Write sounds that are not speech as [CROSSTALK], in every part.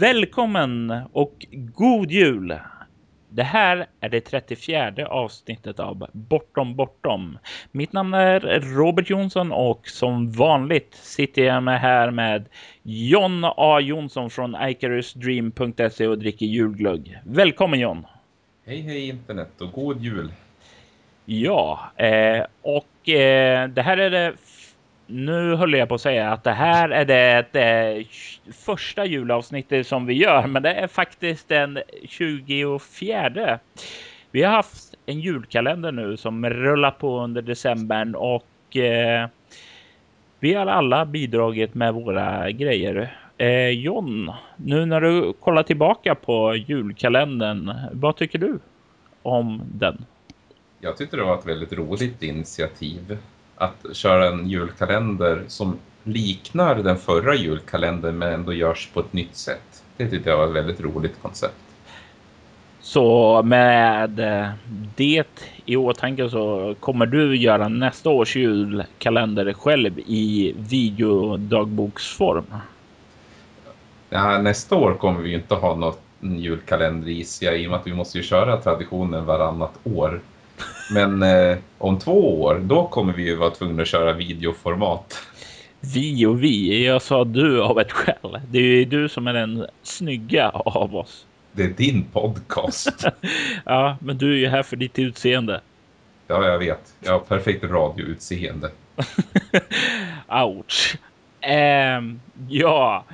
Välkommen och god jul! Det här är det 34 avsnittet av Bortom Bortom. Mitt namn är Robert Jonsson och som vanligt sitter jag med här med John A Jonsson från icarusdream.se och dricker julglögg. Välkommen John! Hej hej internet och god jul! Ja, eh, och eh, det här är det nu höll jag på att säga att det här är det, det första julavsnittet som vi gör, men det är faktiskt den 24. Vi har haft en julkalender nu som rullar på under decembern och eh, vi har alla bidragit med våra grejer. Eh, John, nu när du kollar tillbaka på julkalendern, vad tycker du om den? Jag tyckte det var ett väldigt roligt initiativ att köra en julkalender som liknar den förra julkalendern men ändå görs på ett nytt sätt. Det tyckte jag var ett väldigt roligt koncept. Så med eh, det i åtanke så kommer du göra nästa års julkalender själv i videodagboksform? Ja, nästa år kommer vi inte ha något julkalender i sig i och med att vi måste ju köra traditionen varannat år. Men eh, om två år, då kommer vi ju vara tvungna att köra videoformat. Vi och vi, jag sa du av ett skäl. Det är ju du som är den snygga av oss. Det är din podcast. [LAUGHS] ja, men du är ju här för ditt utseende. Ja, jag vet. Jag har perfekt radioutseende. [LAUGHS] Ouch. Um, ja,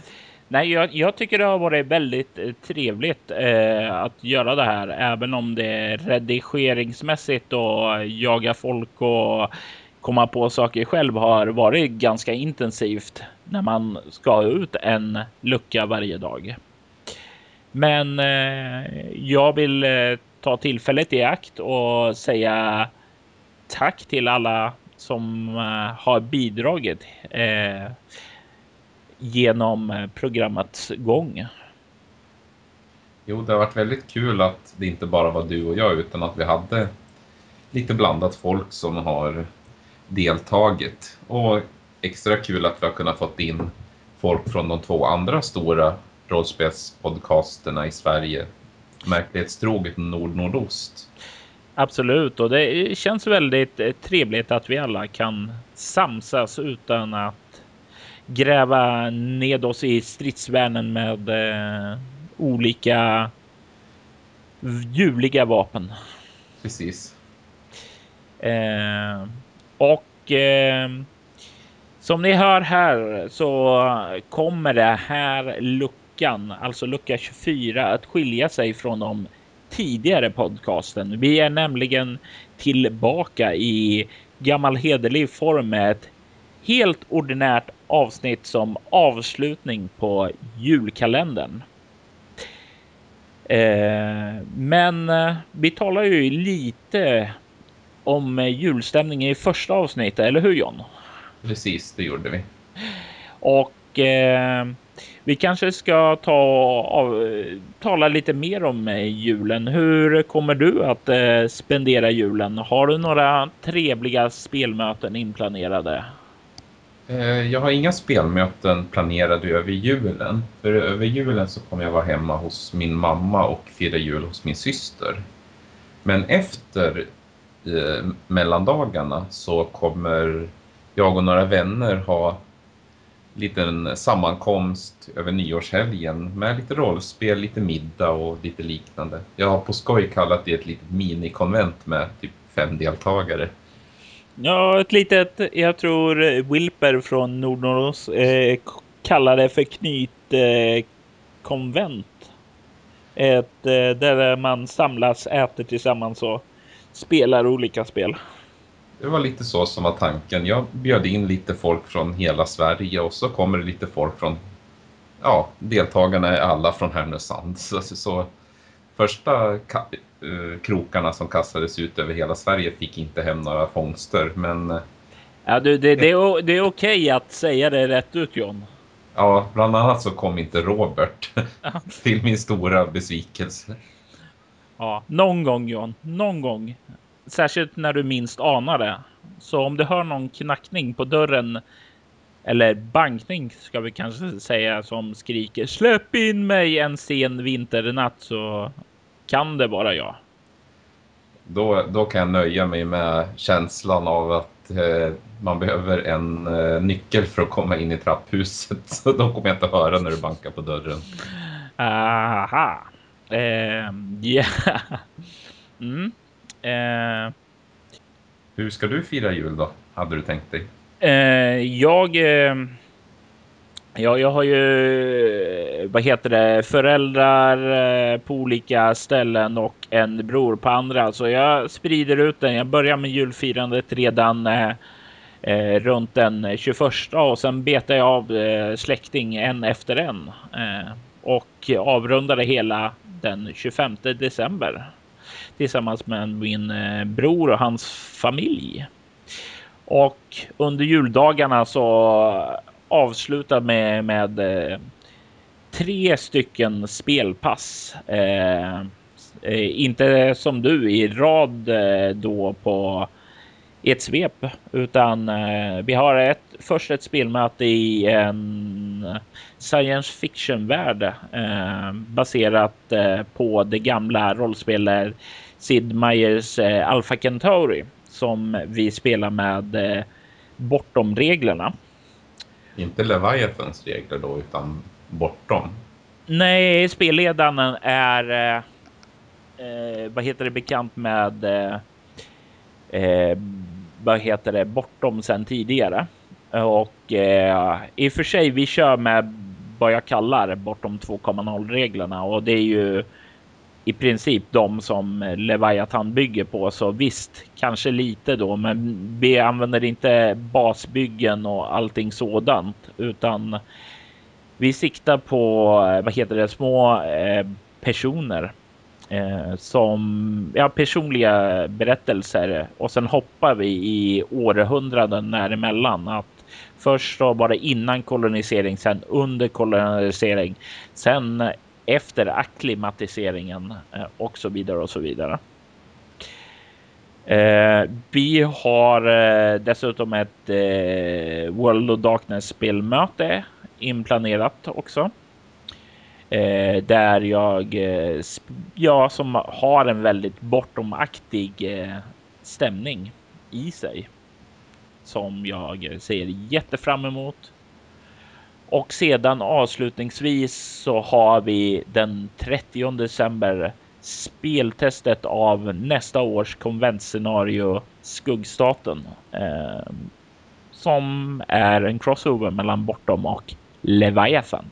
Nej, jag, jag, tycker det har varit väldigt eh, trevligt eh, att göra det här, även om det är redigeringsmässigt och jaga folk och komma på saker själv har varit ganska intensivt när man ska ut en lucka varje dag. Men eh, jag vill eh, ta tillfället i akt och säga tack till alla som eh, har bidragit. Eh, Genom eh, programmets gång. Jo, det har varit väldigt kul att det inte bara var du och jag utan att vi hade lite blandat folk som har deltagit. Och extra kul att vi har kunnat fått in folk från de två andra stora rollspelspodcasterna i Sverige. Märklighetstroget Nord-Nordost. Absolut, och det känns väldigt eh, trevligt att vi alla kan samsas utan att gräva ned oss i stridsvärnen med eh, olika ljuvliga vapen. Precis. Eh, och eh, som ni hör här så kommer det här luckan, alltså lucka 24, att skilja sig från de tidigare podcasten. Vi är nämligen tillbaka i gammal hederlig form med ett helt ordinärt avsnitt som avslutning på julkalendern. Eh, men eh, vi talar ju lite om julstämningen i första avsnittet, eller hur John? Precis, det gjorde vi. Och eh, vi kanske ska ta av, tala lite mer om julen. Hur kommer du att eh, spendera julen? Har du några trevliga spelmöten inplanerade? Eh, jag har inga spelmöten planerade över julen. För över julen så kommer jag vara hemma hos min mamma och fira jul hos min syster. Men efter eh, mellandagarna så kommer jag och några vänner ha liten sammankomst över nyårshelgen med lite rollspel, lite middag och lite liknande. Jag har på skoj kallat det ett litet minikonvent med typ fem deltagare. Ja, ett litet, jag tror Wilper från Nordnorros eh, kallar det för knytkonvent. Eh, ett, eh, där man samlas, äter tillsammans och spelar olika spel. det var lite så som var tanken. Jag bjöd in lite folk från hela Sverige och så kommer det lite folk från, ja, deltagarna är alla från Härnösand. Så, så första uh, krokarna som kastades ut över hela Sverige fick inte hem några fångster, men... Uh, ja, du, det, det, är, det är okej att säga det rätt ut, John. Ja, bland annat så kom inte Robert [LAUGHS] till min stora besvikelse. Ja, någon gång John, någon gång. Särskilt när du minst anar det. Så om du hör någon knackning på dörren eller bankning ska vi kanske säga som skriker släpp in mig en sen vinternatt så kan det vara jag. Då, då kan jag nöja mig med känslan av att eh, man behöver en eh, nyckel för att komma in i trapphuset. [LAUGHS] Så då kommer jag inte höra när du bankar på dörren. Aha. Eh, yeah. Mm. Eh. Hur ska du fira jul då? Hade du tänkt dig? Eh, jag... Eh, ja, jag har ju vad heter det, föräldrar eh, på olika ställen och en bror på andra. Så jag sprider ut den. Jag börjar med julfirandet redan eh, eh runt den 21 och sen betar jag av eh, släkting en efter en eh, och avrundar det hela den 25 december tillsammans med min eh, bror och hans familj. Och under juldagarna så avslutar med, med eh, tre stycken spelpass. Eh, eh, inte som du i rad eh, då på ett svep, utan eh, vi har ett, först ett spelmöte i en science fiction värld eh, baserat eh, på det gamla rollspelet Sid Meier's eh, Alpha Centauri som vi spelar med eh, bortom reglerna. Inte Leviathans regler då, utan bortom? Nej, spelledaren är eh, eh, vad heter det bekant med eh, eh, vad heter det bortom sen tidigare. Och eh, i och för sig, vi kör med vad jag kallar bortom 2.0 reglerna och det är ju i princip de som eh, Leviathan bygger på. Så visst, kanske lite då, men vi använder inte basbyggen och allting sådant, utan vi siktar på eh, vad heter det, små eh, personer som ja, personliga berättelser och sen hoppar vi i århundraden däremellan. Att först då var det innan kolonisering, sen under kolonisering, sen efter akklimatiseringen eh, och så vidare och så vidare. Eh, vi har eh, dessutom ett eh, World of Darkness spelmöte inplanerat också. Eh, där jag, eh, jag som har en väldigt bortomaktig eh, stämning i sig. Som jag ser jättefram emot. Och sedan avslutningsvis så har vi den 30 december speltestet av nästa års konventscenario Skuggstaten. Eh, som är en crossover mellan Bortom och Leviathan.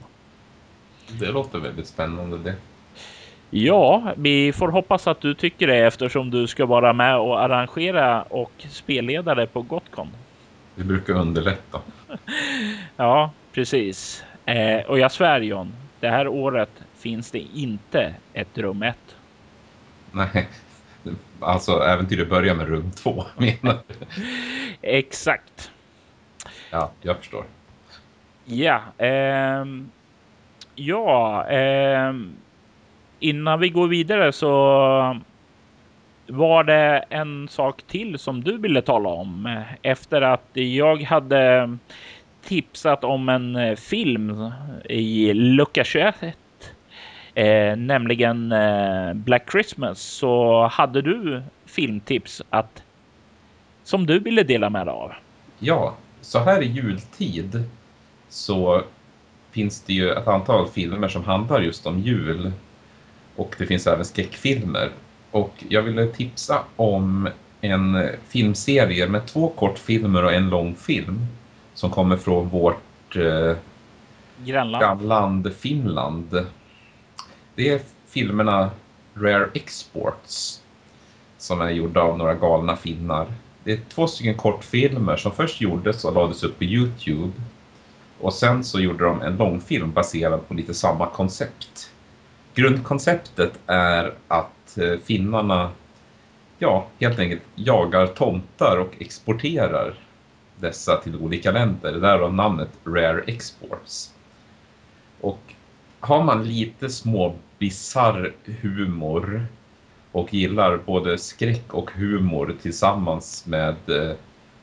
Det låter väldigt spännande det. Ja, vi får hoppas att du tycker det eftersom du ska vara med och arrangera och spelledare på Gotcon. Det brukar underlätta. ja, precis. Eh, och jag svär John, det här året finns det inte ett rum ett. Nej, alltså äventyret börjar med rum två [LAUGHS] menar du? Exakt. Ja, jag förstår. Ja, eh, ja, eh, innan vi går vidare så var det en sak till som du ville tala om eh, efter att jag hade tipsat om en eh, film i lucka 21. Eh, nämligen eh, Black Christmas så hade du filmtips att som du ville dela med dig av. Ja, så här i jultid så finns det ju ett antal filmer som handlar just om jul. Och det finns även skräckfilmer. Och jag ville tipsa om en filmserie med två kortfilmer och en lång film som kommer från vårt eh, grannland. grannland Finland. Det är filmerna Rare Exports som är gjorda av några galna finnar. det är två stycken kortfilmer som först gjordes och lades upp på Youtube. Och sen så gjorde de en långfilm baserad på lite samma koncept. Grundkonceptet är att eh, finnarna ja, helt enkelt jagar tomtar och exporterar dessa till olika länder. Därav namnet Rare Exports. Och har man lite små bizarr humor och gillar både skräck och humor tillsammans med eh,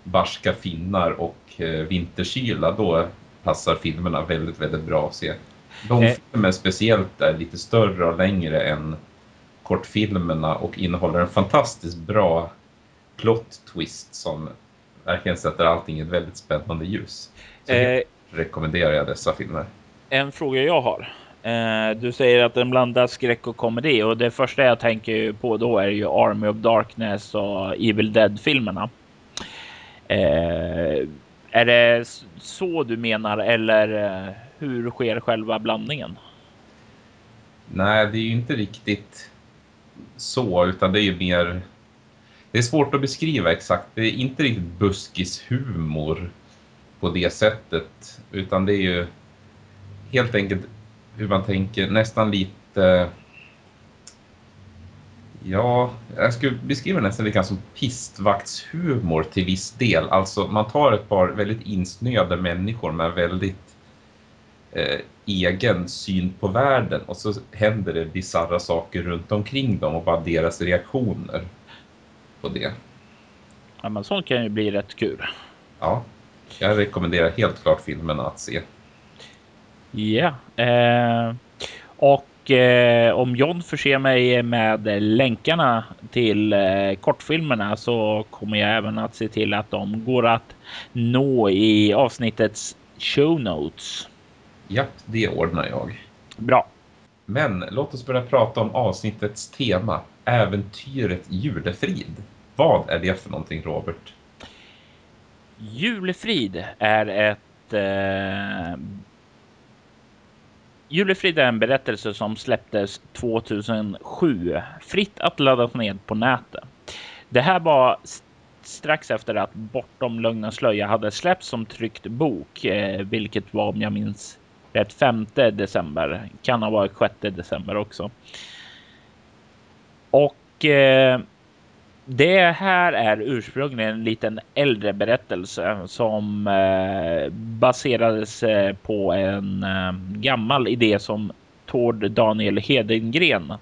barska finnar och eh, vinterkyla, då passar filmerna väldigt, väldigt bra att se. De eh. filmer speciellt är lite större och längre än kortfilmerna och innehåller en fantastiskt bra plot twist som verkligen sätter allting i ett väldigt spännande ljus. Så eh, rekommenderar jag dessa filmer. En fråga jag har. Eh, du säger att den blandar skräck och komedi och det första jag tänker på då är ju Army of Darkness och Evil Dead-filmerna. Eh, är det så du menar eller eh, hur sker själva blandningen? Nej, det är ju inte riktigt så, utan det är ju mer... Det är svårt att beskriva exakt. Det är inte riktigt buskishumor på det sättet, utan det är ju helt enkelt hur man tänker, nästan lite... Ja, jag skulle beskriva det nästan lite som pistvaktshumor till viss del. Alltså man tar ett par väldigt insnöade människor med väldigt eh, egen syn på världen och så händer det bizarra saker runt omkring dem och bara deras reaktioner på det. Ja, men sånt kan ju bli rätt kul. Ja, jag rekommenderar helt klart filmerna att se. Ja, eh, och eh, om John förser mig med länkarna till eh, kortfilmerna så kommer jag även att se till att de går att nå i avsnittets show notes. Ja, det ordnar jag. Bra. Men låt oss börja prata om avsnittets tema, äventyret Julefrid. Vad är det för någonting, Robert? Julefrid är ett eh, Julefrid är en berättelse som släpptes 2007. Fritt att laddas ned på nätet. Det här var strax efter att Bortom lögn slöja hade släppts som tryckt bok, eh, vilket var om jag minns rätt 5 december. Kan ha varit 6 december också. Och eh, det här är ursprungligen en liten äldre berättelse som eh, baserades eh, på en eh, gammal idé som Tord Daniel Hedengren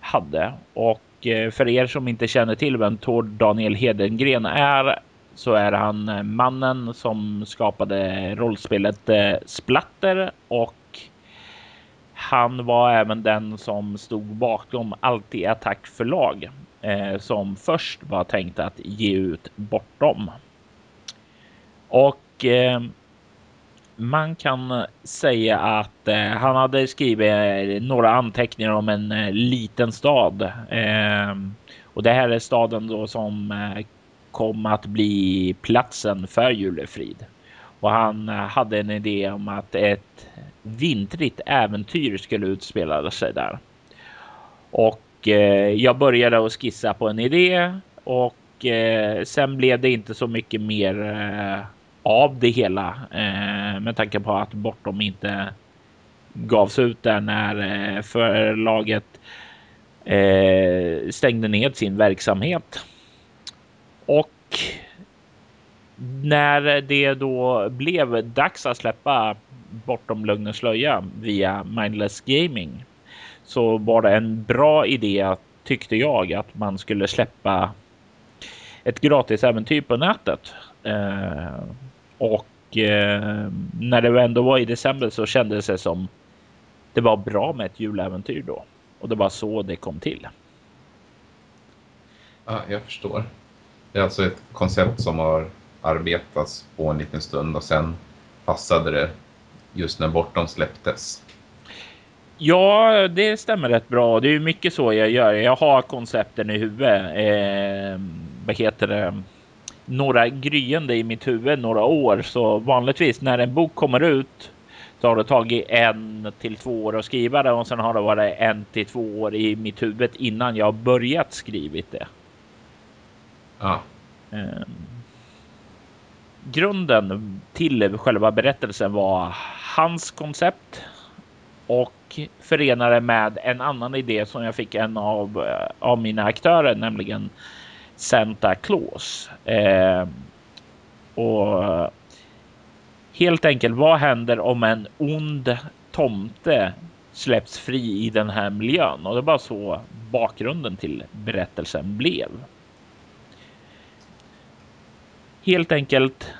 hade. Och eh, för er som inte känner till vem Tord Daniel Hedengren är så är han eh, mannen som skapade rollspelet eh, Splatter och han var även den som stod bakom Alltid Attack förlag eh, som först var tänkt att ge ut Bortom. Och eh, man kan säga att eh, han hade skrivit några anteckningar om en eh, liten stad. Och det här är staden då som kom att bli platsen för Julefrid. Och han eh, hade en idé om att ett vintrigt äventyr skulle utspela sig där. Och Eh, jag började att skissa på en idé och eh, sen blev det inte så mycket mer eh, av det hela eh, med tanke på att Bortom inte gavs ut där när eh, förlaget stängde ned sin verksamhet. Och när det då blev dags att släppa Bortom lögn och slöja via Mindless Gaming så var det en bra idé tyckte jag att man skulle släppa ett gratis äventyr på nätet. Eh, och eh, när det ändå var i december så kändes det som det var bra med ett juläventyr då. Och det var så det kom till. Ja, jag förstår. Det är alltså ett koncept som har arbetats på en liten stund och sen passade det just när Bortom släpptes. Ja, det stämmer rätt bra. Det är mycket så jag gör. Jag har koncepten i huvudet. Eh, vad heter det? Några gryende i mitt huvud några år. Så vanligtvis när en bok kommer ut så har det tagit en till två år att skriva det och sen har det varit en till två år i mitt huvud innan jag börjat skrivit det. Ja, Eh, grunden till själva berättelsen var hans koncept och förenade med en annan idé som jag fick en av, eh, av mina aktörer, nämligen Santa Claus. Eh, och helt enkelt, vad händer om en ond tomte släpps fri i den här miljön? Och det var så bakgrunden till berättelsen blev. Helt enkelt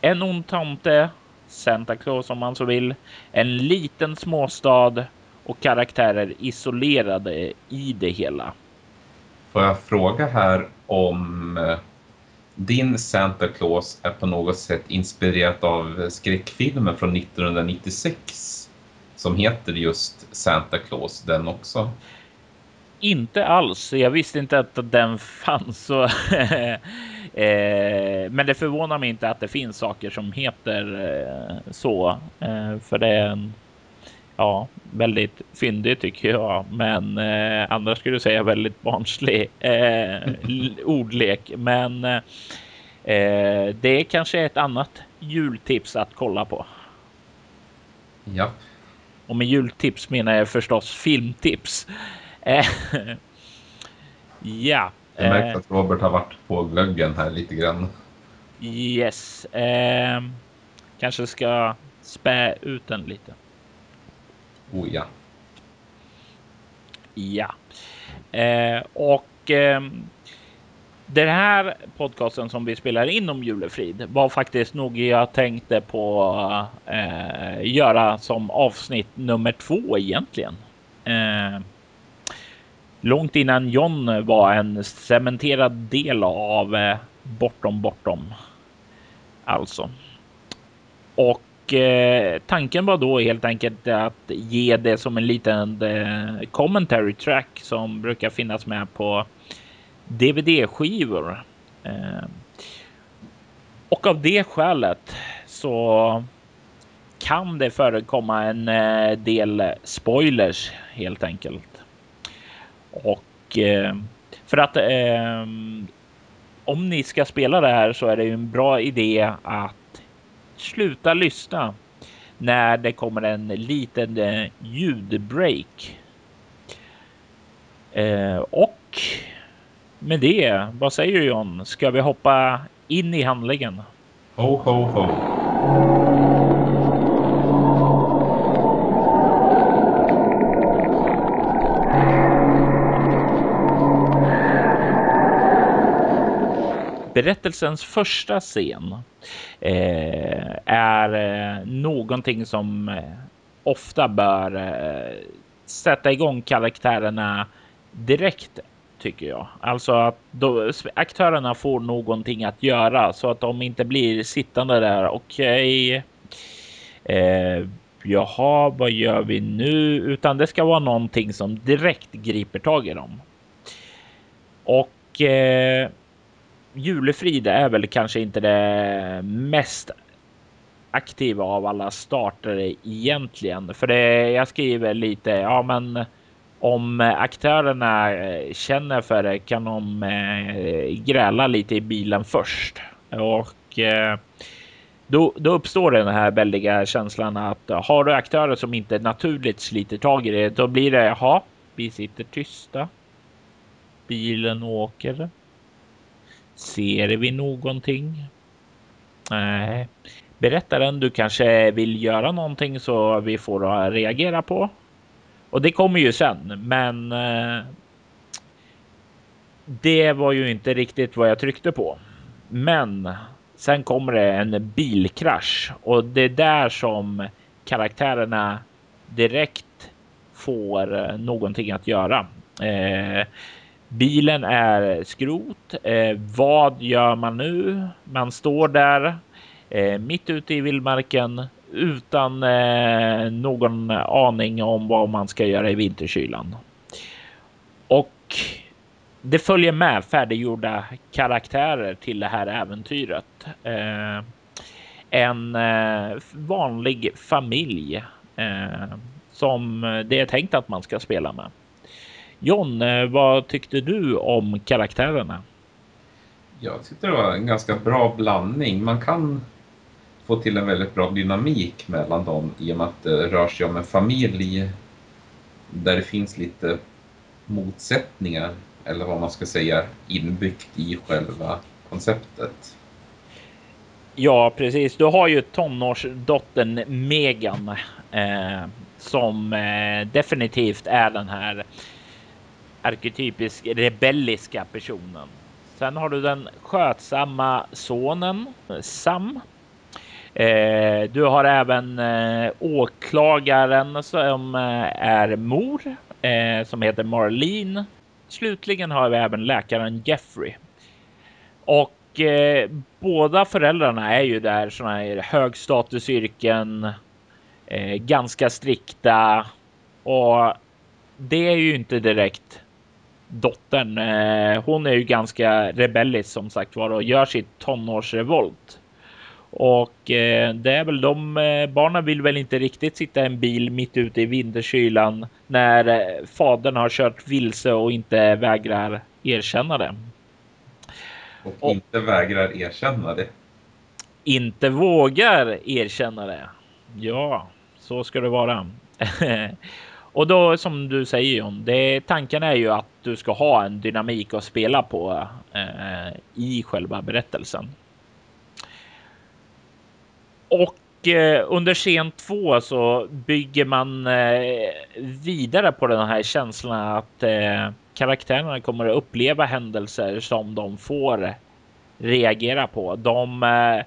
en ond tomte, Santa Claus om man så vill, en liten småstad och karaktärer isolerade i det hela. Får jag fråga här om eh, din Santa Claus är på något sätt inspirerat av skräckfilmen från 1996 som heter just Santa Claus den också? Inte alls. Jag visste inte att den fanns. Så [LAUGHS] men det förvånar mig inte att det finns saker som heter eh, så. Eh, för det är en ja, väldigt fyndig tycker jag. Men eh, annars skulle säga väldigt barnslig eh, [LAUGHS] ordlek. Men eh, det är kanske ett annat jultips att kolla på. Ja. Och med jultips menar jag förstås filmtips. Eh, [LAUGHS] ja. Jag märker eh, att Robert har varit på glöggen här lite grann. Yes. Eh, kanske ska spä ut den lite. Oh ja. Ja. Eh, och eh, den här podcasten som vi spelar in om julefrid var faktiskt nog jag tänkte på eh, göra som avsnitt nummer två egentligen. Eh, långt innan John var en cementerad del av eh, Bortom Bortom. Alltså. Och Eh, tanken var då helt enkelt att ge det som en liten eh, commentary track som brukar finnas med på DVD-skivor. Eh, och av det skälet så kan det förekomma en eh, del spoilers helt enkelt. Och eh, för att ehm, om ni ska spela det här så är det ju en bra idé att sluta lyssna när det kommer en liten eh, ljudbreak. Eh, och med det, vad säger du John? Ska vi hoppa in i handlingen? Ho, ho, ho. Berättelsens första scen eh, är eh, någonting som eh, ofta bör eh, sätta igång karaktärerna direkt tycker jag. Alltså att då, aktörerna får någonting att göra så att de inte blir sittande där. Okej. Okay. Eh, jaha, vad gör vi nu? Utan det ska vara någonting som direkt griper tag i dem. Och eh, Julefrid är väl kanske inte det mest aktiva av alla startare egentligen. För det jag skriver lite, ja men om aktörerna känner för det kan de eh, gräla lite i bilen först. Och eh, då, då uppstår den här väldiga känslan att har du aktörer som inte naturligt sliter tag i det, då blir det, jaha, vi sitter tysta. Bilen åker. Ser vi någonting? Nej. Berättaren, du kanske vill göra någonting så vi får reagera på. Och det kommer ju sen, men. Eh, det var ju inte riktigt vad jag tryckte på. Men sen kommer det en bilkrasch och det är där som karaktärerna direkt får eh, någonting att göra. Eh, Bilen är skrot. Eh, vad gör man nu? Man står där eh, mitt ute i vildmarken utan eh, någon aning om vad man ska göra i vinterkylan. Och det följer med färdiggjorda karaktärer till det här äventyret. Eh, en eh, vanlig familj eh, som det är tänkt att man ska spela med. John, eh, vad tyckte du om karaktärerna? Jag tyckte det var en ganska bra blandning. Man kan få till en väldigt bra dynamik mellan dem i och med att det rör sig om en familj där det finns lite motsättningar eller vad man ska säga inbyggt i själva konceptet. Ja, precis. Du har ju tonårsdottern Megan eh, som eh, definitivt är den här arketypisk rebelliska personen. Sen har du den skötsamma sonen Sam. Eh, du har även eh, åklagaren som eh, är mor eh, som heter Marlene. Slutligen har vi även läkaren Jeffrey. Och eh, båda föräldrarna är ju där sådana här högstatusyrken, eh, ganska strikta och det är ju inte direkt dottern. Eh, hon är ju ganska rebellisk som sagt var och gör sitt tonårsrevolt. Och eh, det är väl de eh, barnen vill väl inte riktigt sitta i en bil mitt ute i vinterkylan när fadern har kört vilse och inte vägrar erkänna det. Och, och inte vägrar erkänna det. Inte vågar erkänna det. Ja, så ska det vara. [LAUGHS] och då som du säger John, det tanken är ju att du ska ha en dynamik att spela på eh, i själva berättelsen. Och eh, under scen två så bygger man eh, vidare på den här känslan att eh, karaktärerna kommer att uppleva händelser som de får reagera på. De eh,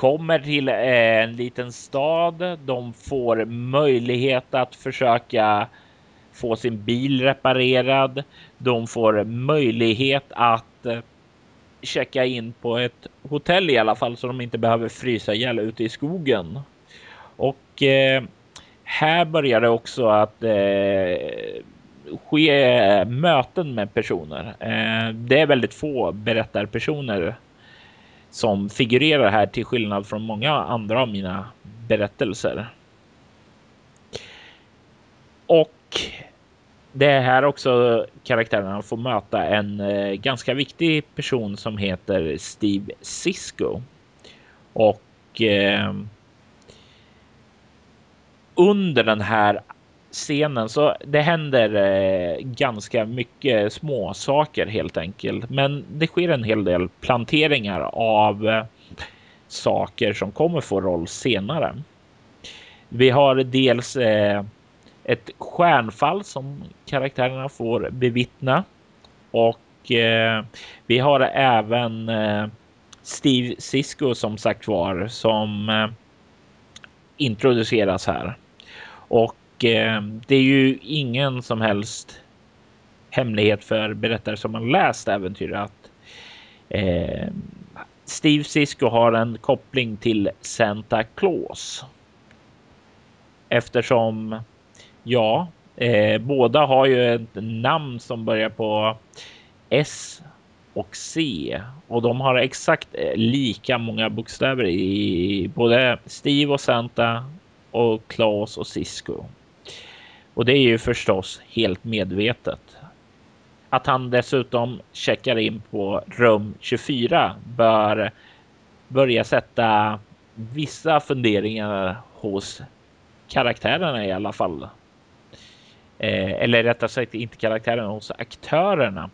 kommer till eh, en liten stad. De får möjlighet att försöka få sin bil reparerad. De får möjlighet att eh, checka in på ett hotell i alla fall så de inte behöver frysa ihjäl ute i skogen. Och eh, här börjar det också att eh, ske eh, möten med personer. Eh, det är väldigt få berättarpersoner som figurerar här till skillnad från många andra av mina berättelser. Och det är här också karaktärerna får möta en eh, ganska viktig person som heter Steve Cisco. Och eh, under den här scenen så det händer eh, ganska mycket små saker helt enkelt. Men det sker en hel del planteringar av eh, saker som kommer få roll senare. Vi har dels eh, ett stjärnfall som karaktärerna får bevittna. Och eh, vi har även eh, Steve Cisco som sagt var som eh, introduceras här. Och eh, det är ju ingen som helst hemlighet för berättare som har läst äventyret att eh, Steve Cisco har en koppling till Santa Claus. Eftersom Ja, eh, båda har ju ett namn som börjar på S och C och de har exakt eh, lika många bokstäver i både Steve och Santa och Claus och Cisco. Och det är ju förstås helt medvetet. Att han dessutom checkar in på rum 24 bör börja sätta vissa funderingar hos karaktärerna i alla fall eh, eller rättare sagt inte karaktärerna hos aktörerna.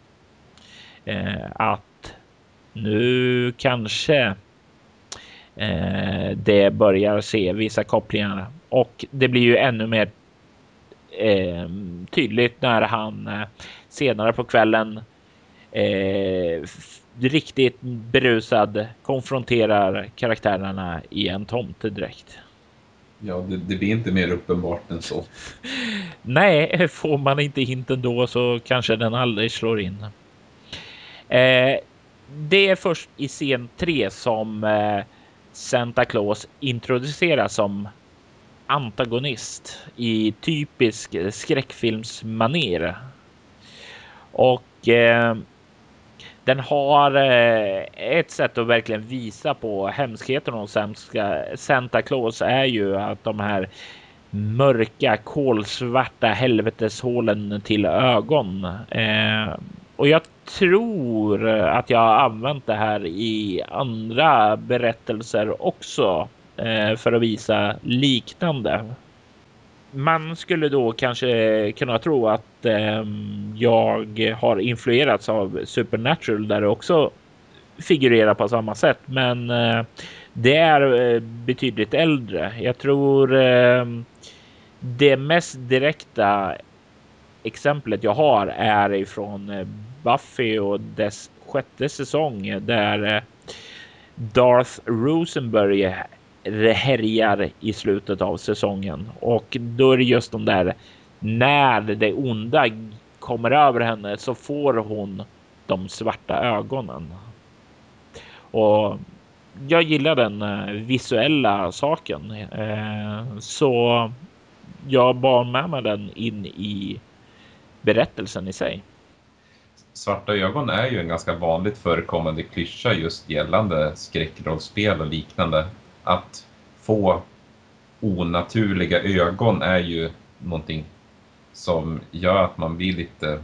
Eh, att nu kanske eh, det börjar se vissa kopplingar och det blir ju ännu mer eh, tydligt när han eh, senare på kvällen eh, riktigt berusad konfronterar karaktärerna i en tomtedräkt. Ja, det, det, blir inte mer uppenbart än så. Nej, får man inte hinten då så kanske den aldrig slår in. Eh, det är först i scen 3 som eh, Santa Claus introduceras som antagonist i typisk skräckfilmsmanér. Och eh, den har eh, ett sätt att verkligen visa på hemskheten hos Santa Claus är ju att de här mörka kolsvarta helveteshålen till ögon. Eh, och jag tror att jag har använt det här i andra berättelser också Eh, för att visa liknande. Man skulle då kanske kunna tro att eh, jag har influerats av Supernatural där det också figurerar på samma sätt. Men eh, det är eh, betydligt äldre. Jag tror eh, det mest direkta exemplet jag har är ifrån eh, Buffy och dess sjätte säsong eh, där eh, Darth Rosenberg härjar i slutet av säsongen och då är det just de där när det onda kommer över henne så får hon de svarta ögonen. Och jag gillar den eh, visuella saken eh, så jag bar med mig den in i berättelsen i sig. Svarta ögon är ju en ganska vanligt förekommande klyscha just gällande skräckrollspel och liknande. Att få onaturliga ögon är ju någonting som gör att man blir lite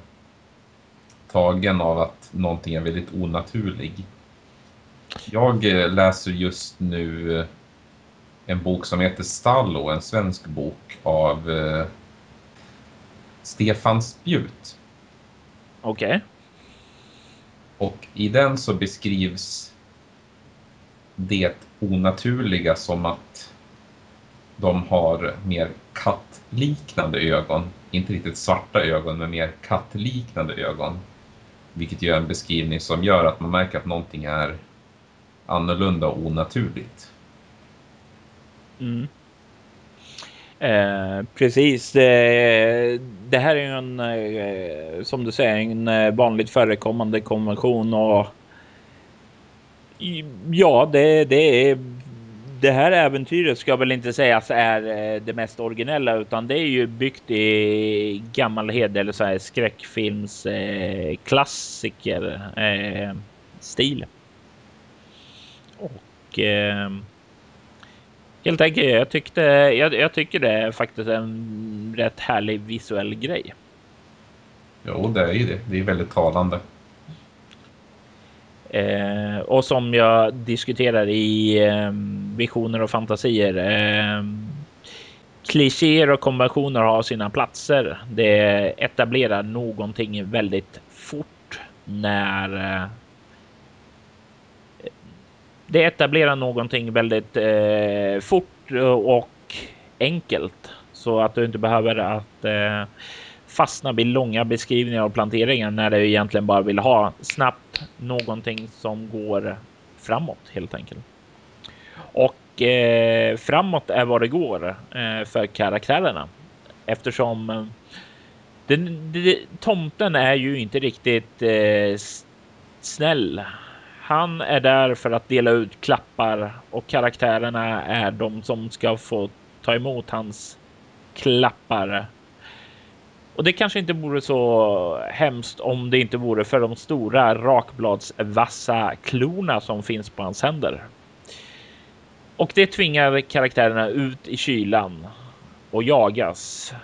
tagen av att någonting är väldigt onaturlig. Jag eh, läser just nu eh, en bok som heter Stallo, en svensk bok av eh, Stefan Spjut. Okej. Okay. Och i den så beskrivs det onaturliga som att de har mer kattliknande ögon. Inte riktigt svarta ögon, men mer kattliknande ögon. Vilket ju är en beskrivning som gör att man märker att någonting är annorlunda och onaturligt. Mm. Eh, precis. Det, det, här är ju en, eh, som du säger, en eh, vanligt förekommande konvention och ja, det, det är det här äventyret ska väl inte sägas är eh, det mest originella utan det är ju byggt i gammal hed eller så här skräckfilms eh, klassiker eh, stil. Och eh, Helt enkelt, jag tyckte, jag, jag tycker det är faktiskt en rätt härlig visuell grej. Jo, det är ju det. Det är väldigt talande. Eh, och som jag diskuterar i eh, visioner och fantasier. Eh, klichéer och konventioner har sina platser. Det etablerar någonting väldigt fort när eh, det etablerar någonting väldigt eh, fort och enkelt så att du inte behöver att eh, fastna vid långa beskrivningar av planteringar när du egentligen bara vill ha snabbt någonting som går framåt helt enkelt. Och eh, framåt är vad det går eh, för karaktärerna eftersom eh, den, den, tomten är ju inte riktigt eh, snäll han är där för att dela ut klappar och karaktärerna är de som ska få ta emot hans klappar. Och det kanske inte vore så hemskt om det inte vore för de stora rakbladsvassa klorna som finns på hans händer. Och det tvingar karaktärerna ut i kylan och jagas.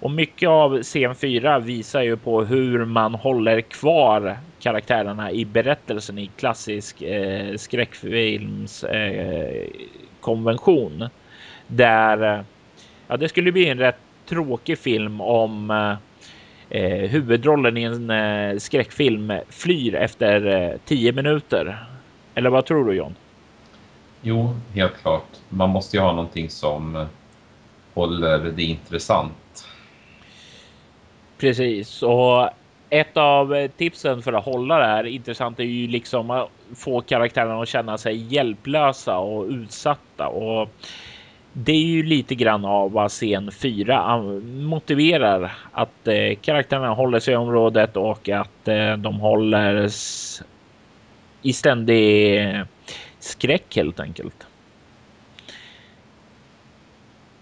Och mycket av scen 4 visar ju på hur man håller kvar karaktärerna i berättelsen i klassisk eh, skräckfilms eh, konvention. Där eh, ja, det skulle bli en rätt tråkig film om eh, huvudrollen i en eh, skräckfilm flyr efter eh, tio minuter. Eller vad tror du John? Jo, helt klart. Man måste ju ha någonting som håller det intressant. Precis, och ett av tipsen för att hålla det här intressant är ju liksom att få karaktärerna att känna sig hjälplösa och utsatta och det är ju lite grann av vad scen 4 motiverar att eh, karaktärerna håller sig i området och att eh, de håller i ständig skräck helt enkelt.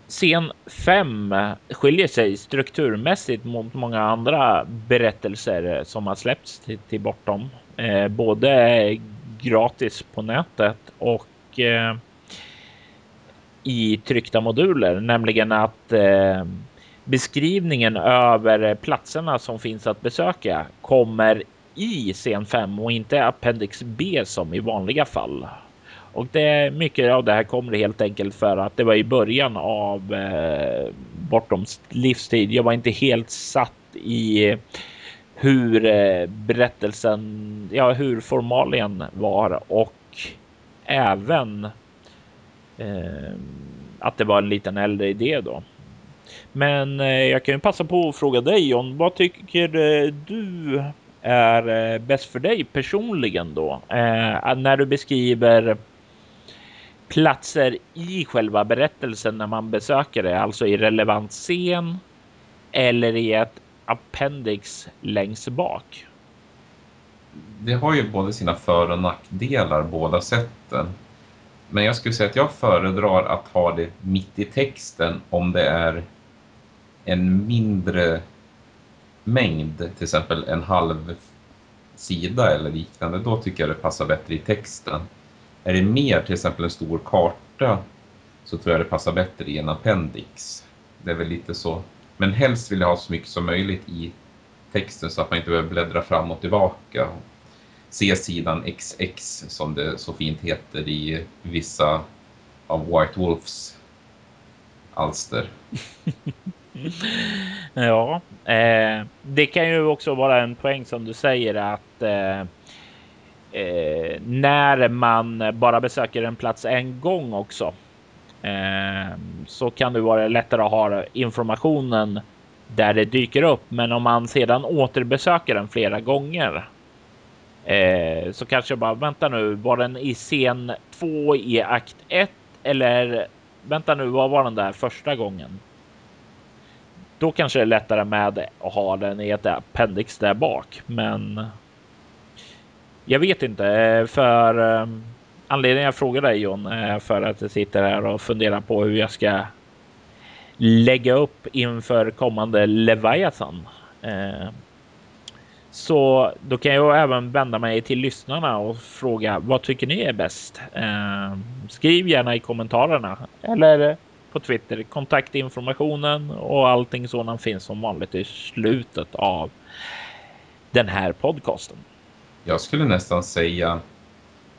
Scen 5 skiljer sig strukturmässigt mot många andra berättelser som har släppts till, till bortom. Eh, både gratis på nätet och eh, i tryckta moduler, nämligen att eh, beskrivningen över platserna som finns att besöka kommer i scen 5 och inte Appendix B som i vanliga fall. Och det mycket av det här kommer helt enkelt för att det var i början av eh, Bortoms livstid. Jag var inte helt satt i hur eh, berättelsen, ja, hur formalien var och även Eh, att det var en liten äldre idé då. Men eh, jag kan ju passa på att fråga dig John, vad tycker eh, du är eh, bäst för dig personligen då? Eh, när du beskriver platser i själva berättelsen när man besöker det, alltså i relevant scen eller i ett appendix längst bak. Det har ju både sina för och nackdelar båda sätten. Men jag skulle säga att jag föredrar att ha det mitt i texten om det är en mindre mängd, till exempel en halv sida eller liknande, då tycker jag det passar bättre i texten. Är det mer, till exempel en stor karta, så tror jag det passar bättre i en appendix. Det är väl lite så. Men helst vill jag ha så mycket som möjligt i texten så att man inte behöver bläddra fram och tillbaka. C-sidan XX som det så fint heter i vissa av White Wolves alster. [LAUGHS] ja, eh, det kan ju också vara en poäng som du säger att eh, eh, när man bara besöker en plats en gång också eh, så kan det vara lättare att ha informationen där det dyker upp. Men om man sedan återbesöker den flera gånger eh, så kanske jag bara vänta nu, var den i scen 2 i akt 1 eller vänta nu, vad var den där första gången? Då kanske det är lättare med att ha den i ett appendix där bak, men jag vet inte eh, för ehm, anledningen jag frågar dig John är för att jag sitter här och funderar på hur jag ska lägga upp inför kommande Leviathan. Eh, så då kan jag även vända mig till lyssnarna och fråga vad tycker ni är bäst? Eh, skriv gärna i kommentarerna eller på Twitter. Kontaktinformationen och allting sådant finns som vanligt i slutet av den här podcasten. Jag skulle nästan säga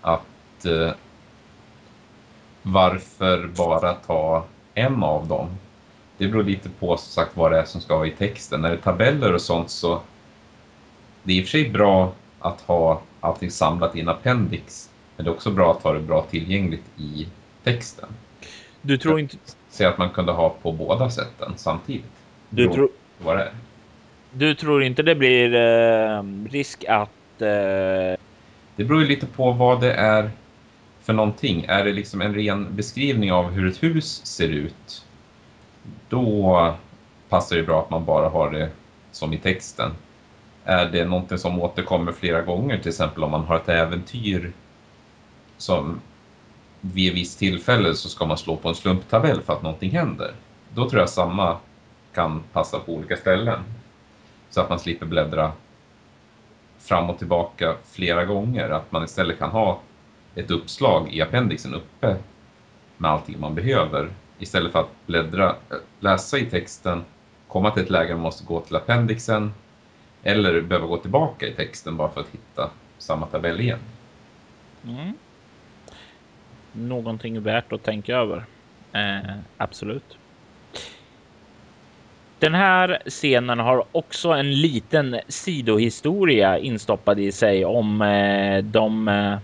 att eh, varför bara ta en av dem? Det beror lite på som sagt vad det är som ska vara i texten. När det är tabeller och sånt så det är i och för sig bra att ha allting samlat i en appendix. Men det är också bra att ha det bra tillgängligt i texten. Du tror inte... Säg att man kunde ha på båda sätten samtidigt. Du, tro... vad det är. du tror inte det blir eh, risk att... Eh... Det beror ju lite på vad det är för någonting. Är det liksom en ren beskrivning av hur ett hus ser ut? Då passar det bra att man bara har det som i texten. Är det någonting som återkommer flera gånger, till exempel om man har ett äventyr som vid ett visst tillfälle så ska man slå på en slumptabell för att någonting händer. Då tror jag samma kan passa på olika ställen. Så att man slipper bläddra fram och tillbaka flera gånger. Att man istället kan ha ett uppslag i appendixen uppe med allting man behöver. Istället för att bläddra, läsa i texten, komma till ett läge där man måste gå till appendixen eller behöva gå tillbaka i texten bara för att hitta samma tabell igen. Mm någonting värt att tänka över. Eh, absolut. Den här scenen har också en liten sidohistoria instoppad i sig om eh, de eh,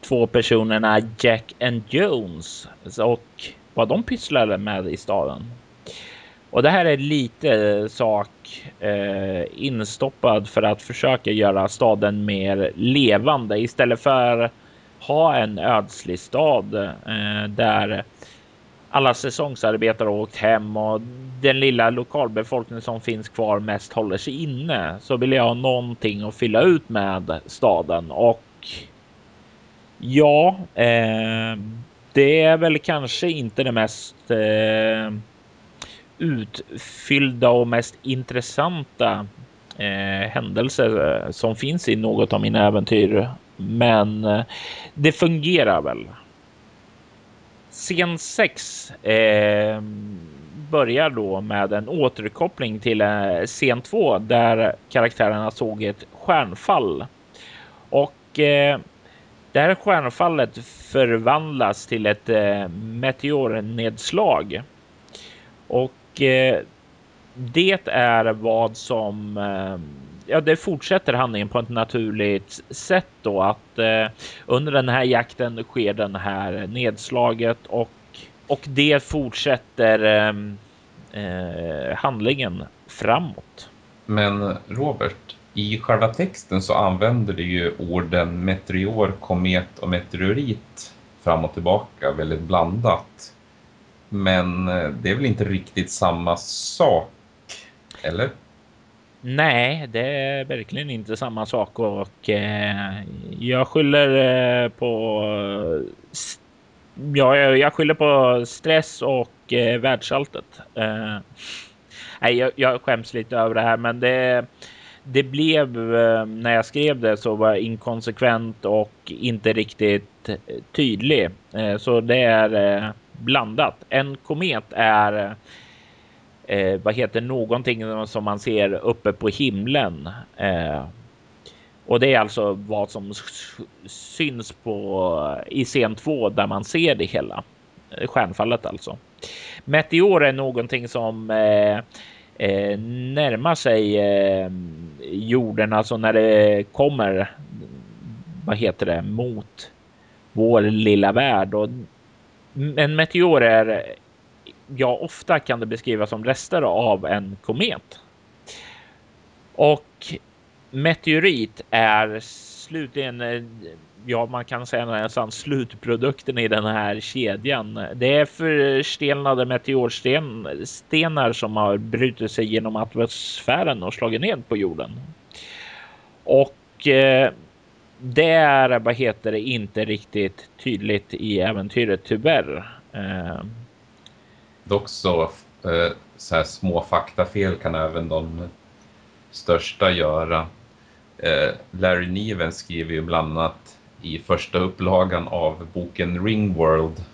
två personerna Jack and Jones och vad de pysslade med i staden. Och det här är lite sak eh, instoppad för att försöka göra staden mer levande istället för ha en ödslig stad eh, där alla säsongsarbetare har åkt hem och den lilla lokalbefolkningen som finns kvar mest håller sig inne. Så vill jag ha någonting att fylla ut med staden. Och ja, eh, det är väl kanske inte det mest eh, utfyllda och mest intressanta eh, händelser eh, som finns i något av mina äventyr men eh, det fungerar väl. Scen 6. Eh, börjar då med en återkoppling till eh, scen 2 där karaktärerna såg ett stjärnfall. Och eh, det här stjärnfallet förvandlas till ett eh, meteornedslag. Och eh, det är vad som eh, ja, det fortsätter handlingen på ett naturligt sätt då att eh, under den här jakten sker den här nedslaget och och det fortsätter eh, eh handlingen framåt. Men Robert, i själva texten så använder du ju orden meteor, komet och meteorit fram och tillbaka väldigt blandat. Men eh, det är väl inte riktigt samma sak, eller? Nej, det är verkligen inte samma sak och eh, jag skyller eh, på ja, jag, jag skyller på stress och eh, världssaltet. Eh, nej, jag, jag skäms lite över det här, men det, det blev eh, när jag skrev det så var inkonsekvent och inte riktigt eh, tydlig. Eh, så det är eh, blandat. En komet är eh, vad heter någonting som man ser uppe på himlen. Eh, och det är alltså vad som syns på i scen 2 där man ser det hela. Eh, stjärnfallet alltså. Meteor är någonting som eh, eh, närmar sig eh, jorden, alltså när det kommer. Vad heter det mot vår lilla värld och en meteor är ja, ofta kan det beskrivas som rester av en komet. Och meteorit är slutligen, eh, ja man kan säga nästan slutprodukten i den här kedjan. Det är förstelnade meteorstenar som har brutit sig genom atmosfären och slagit ned på jorden. Och eh, det är, vad heter det, inte riktigt tydligt i äventyret tyvärr. Eh. Dock så, eh, så här små faktafel kan även de största göra. Eh, Larry Niven skriver ju bland annat i första upplagan av boken Ringworld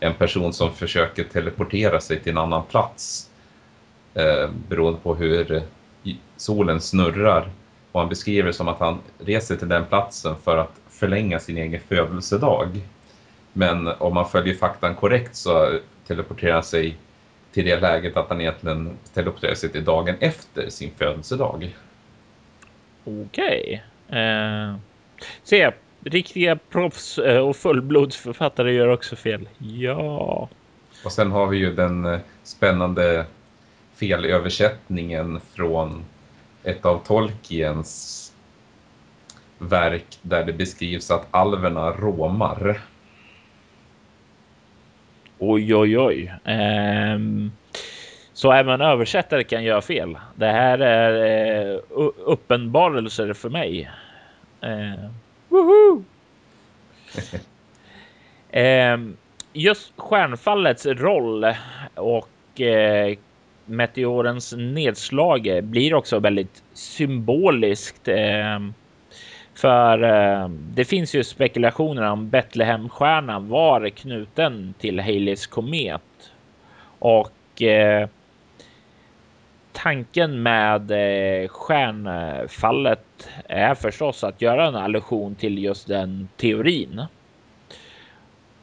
en person som försöker teleportera sig till en annan plats eh, beroende på hur solen snurrar. Och han beskriver det som att han reser till den platsen för att förlänga sin egen födelsedag. Men om man följer faktan korrekt så teleporterar han sig till det läget att han egentligen teleporterar sig till dagen efter sin födelsedag. Okej. Okay. Eh, se, riktiga proffs eh, och fullblodsförfattare gör också fel. Ja. Och sen har vi ju den eh, spännande felöversättningen från ett av Tolkiens verk där det beskrivs att alverna råmar. Oj, oj, oj. Um, så även översättare kan göra fel. Det här är eh, uppenbarelser för mig. Eh, [LAUGHS] eh, just stjärnfallets roll och eh, meteorens nedslag blir också väldigt symboliskt. Eh, för eh, det finns ju spekulationer om Betlehemstjärnan var knuten till Haleys komet. Och eh, tanken med eh, stjärnfallet är förstås att göra en allusion till just den teorin.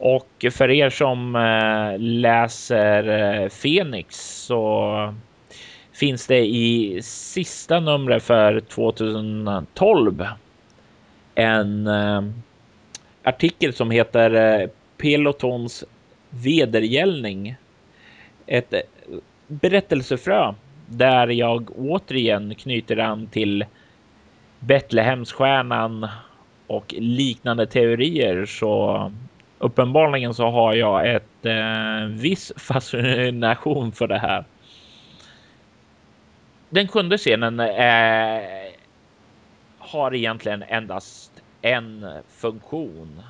Och för er som eh, läser eh, Fenix så finns det i sista numret för 2012 en eh, artikel som heter Pelotons vedergällning. Ett berättelsefrö där jag återigen knyter an till Betlehemsstjärnan och liknande teorier så uppenbarligen så har jag ett eh, viss fascination för det här. Den sjunde scenen eh, har egentligen endast en funktion,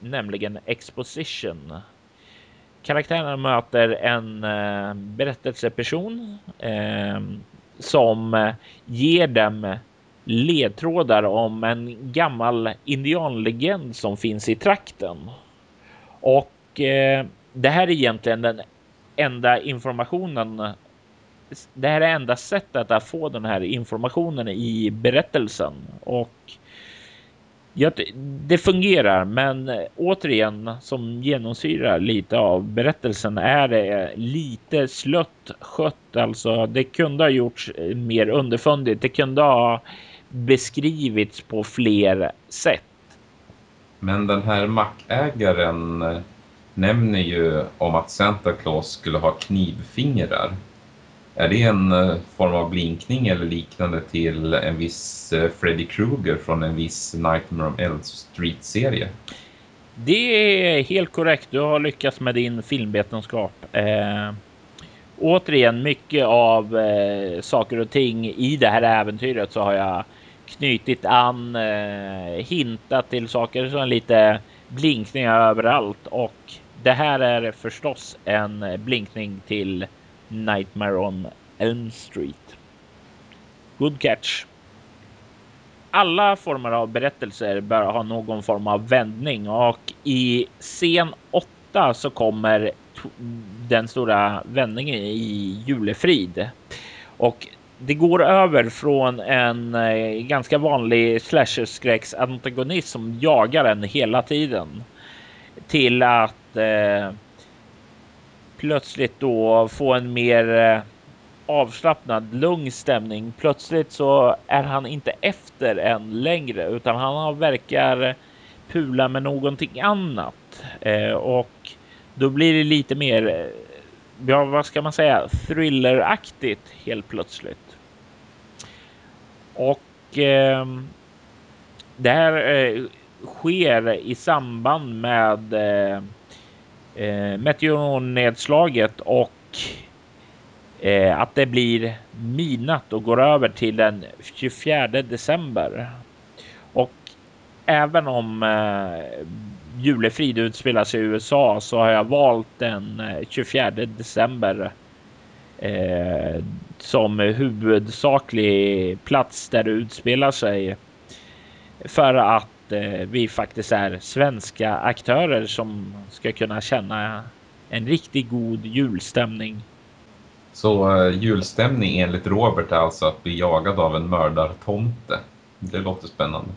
nämligen exposition karaktärerna möter en eh, berättelseperson eh, som ger dem ledtrådar om en gammal indianlegend som finns i trakten. Och eh, det här är egentligen den enda informationen. Det här är enda sättet att få den här informationen i berättelsen och Ja, det fungerar, men återigen som genomsyrar lite av berättelsen är det lite slött skött. Alltså, det kunde ha gjorts mer underfundigt. Det kunde ha beskrivits på fler sätt. Men den här mackägaren eh, nämner ju om att Santa Claus skulle ha knivfingrar. Är det en eh, form av blinkning eller liknande till en viss eh, Freddy Krueger från en viss Nightmare on Elm Street-serie? Det är helt korrekt. Du har lyckats med din filmvetenskap. Eh, återigen, mycket av eh, saker och ting i det här äventyret så har jag knutit an, eh, hintat till saker som lite blinkningar överallt och det här är förstås en blinkning till Nightmare on Elm Street. Good catch. Alla former av berättelser bör ha någon form av vändning och i scen 8 så kommer den stora vändningen i julefrid. Och det går över från en eh, ganska vanlig slasher antagonist som jagar en hela tiden till att eh, plötsligt då få en mer eh, avslappnad, lugn stämning. Plötsligt så är han inte efter en längre utan han verkar pula med någonting annat eh, och då blir det lite mer. Eh, ja, vad ska man säga? Thrilleraktigt helt plötsligt. Och eh, det här eh, sker i samband med eh, eh, meteornedslaget och eh, att det blir midnatt och går över till den 24 december. Och även om eh, julefrid utspelar sig i USA så har jag valt den 24 eh, december eh, som huvudsaklig plats där det utspelar sig. För att eh, vi faktiskt är svenska aktörer som ska kunna känna en riktigt god julstämning. Så uh, julstämning enligt Robert är alltså att bli jagad av en mördartomte. Det låter spännande.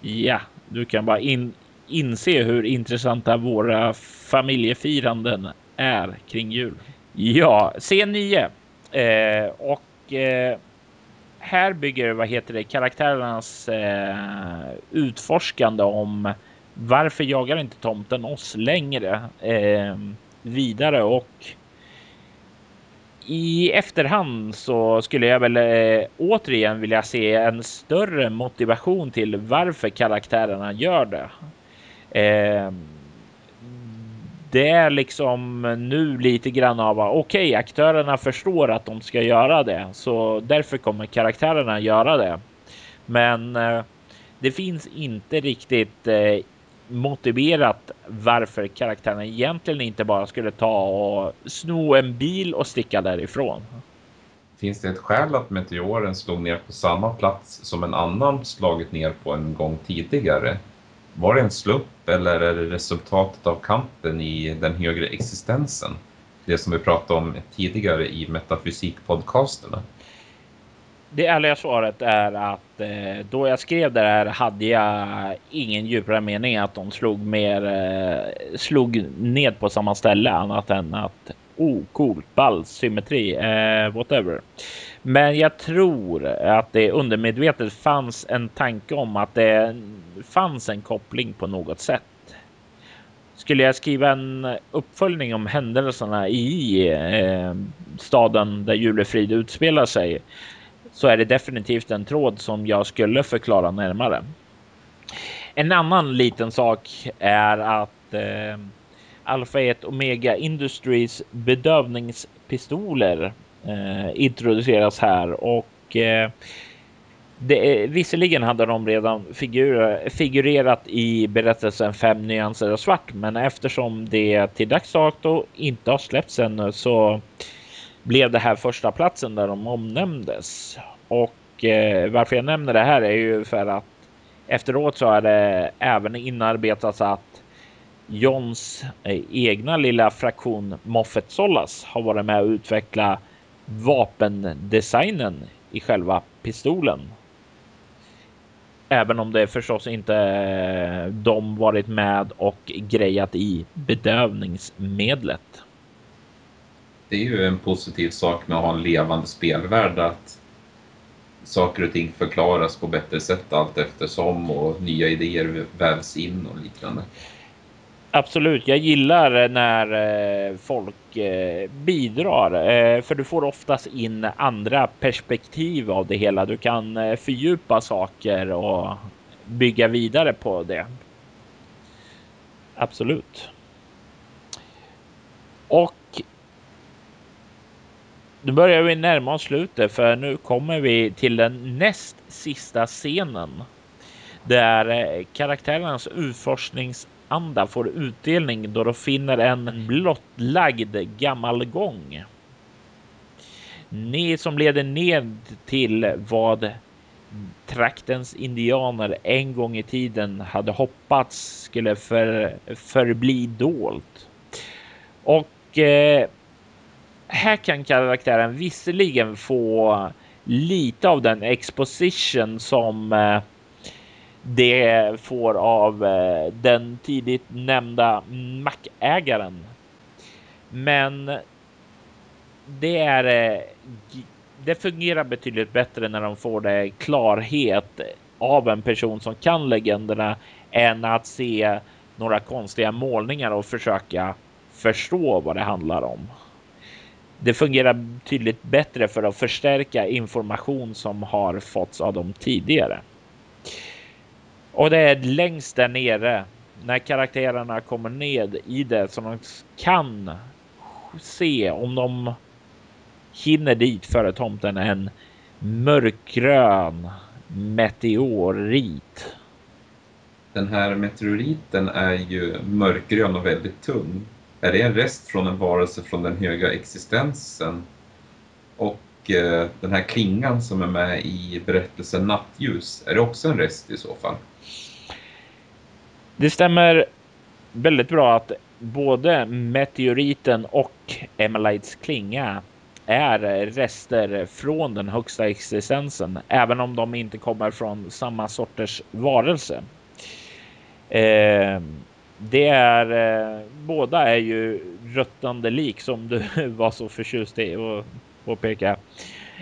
Ja, du kan bara in, inse hur intressanta våra familjefiranden är kring jul. Ja, C9. Eh, och eh, här bygger vad heter det karaktärernas eh, utforskande om varför jagar inte tomten oss längre eh, vidare och i efterhand så skulle jag väl eh, återigen vilja se en större motivation till varför karaktärerna gör det. Eh, det är liksom nu lite grann av okej, okay, aktörerna förstår att de ska göra det, så därför kommer karaktärerna göra det. Men eh, det finns inte riktigt eh, motiverat varför karaktärerna egentligen inte bara skulle ta och sno en bil och sticka därifrån. Finns det ett skäl att meteoren slog ner på samma plats som en annan slagit ner på en gång tidigare? Var det en slump eller är det resultatet av kampen i den högre existensen? Det som vi pratade om tidigare i metafysikpodcasterna. Det ärliga svaret är att eh, då jag skrev det här hade jag ingen djupare mening att de slog mer, eh, slog ned på samma ställe annat än att oh coolt, ball, symmetri, eh, whatever. Men jag tror att det undermedvetet fanns en tanke om att det fanns en koppling på något sätt. Skulle jag skriva en uppföljning om händelserna i eh, staden där julefrid utspelar sig så är det definitivt en tråd som jag skulle förklara närmare. En annan liten sak är att eh, Alpha 1 Omega Industries bedövningspistoler Eh, introduceras här och eh, det, visserligen hade de redan figur, figurerat i berättelsen Fem nyanser av svart, men eftersom det till dags dato inte har släppts ännu så blev det här första platsen där de omnämndes. Och eh, varför jag nämner det här är ju för att efteråt så är det även inarbetats att Johns eh, egna lilla fraktion Moffett Solas har varit med och utveckla vapendesignen i själva pistolen. Även om det förstås inte eh, de varit med och grejat i bedövningsmedlet. Det är ju en positiv sak med att ha en levande spelvärld att saker och ting förklaras på bättre sätt allt eftersom och nya idéer vävs in och liknande. Absolut, jag gillar när eh, folk eh, bidrar eh, för du får oftast in andra perspektiv av det hela. Du kan fördjupa saker och bygga vidare på det. Absolut. Och. Nu börjar vi närma oss slutet för nu kommer vi till den näst sista scenen. Där karaktärernas utforsknings anda får utdelning då de finner en blottlagd gammal gång. Ni som leder ned till vad traktens indianer en gång i tiden hade hoppats skulle för, förbli dolt. Och eh, här kan karaktären visserligen få lite av den exposition som eh, det får av eh, den tidigt nämnda mackägaren. Men det är. Eh, det fungerar betydligt bättre när de får det klarhet av en person som kan legenderna än att se några konstiga målningar och försöka förstå vad det handlar om. Det fungerar betydligt bättre för att förstärka information som har fått av dem tidigare. Och det är längst där nere när karaktärerna kommer ned i det som de kan se om de hinner dit före tomten en mörkgrön meteorit. Den här meteoriten är ju mörkgrön och väldigt tung. Är det en rest från en varelse från den höga existensen? Och eh, den här klingan som är med i berättelsen Nattljus, är det också en rest i så fall? Det stämmer väldigt bra att både meteoriten och Emelites klinga är rester från den högsta existensen, även om de inte kommer från samma sorters varelse. Eh, det är eh, båda är ju ruttande lik som du [LAUGHS] var så förtjust i att påpeka.